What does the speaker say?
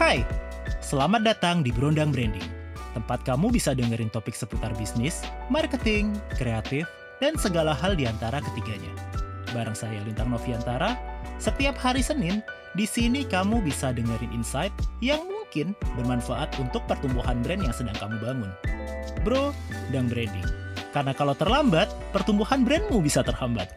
Hai, selamat datang di Berondang Branding. Tempat kamu bisa dengerin topik seputar bisnis, marketing, kreatif, dan segala hal di antara ketiganya. Bareng saya Lintang Noviantara, setiap hari Senin, di sini kamu bisa dengerin insight yang mungkin bermanfaat untuk pertumbuhan brand yang sedang kamu bangun. Bro, dan branding. Karena kalau terlambat, pertumbuhan brandmu bisa terhambat.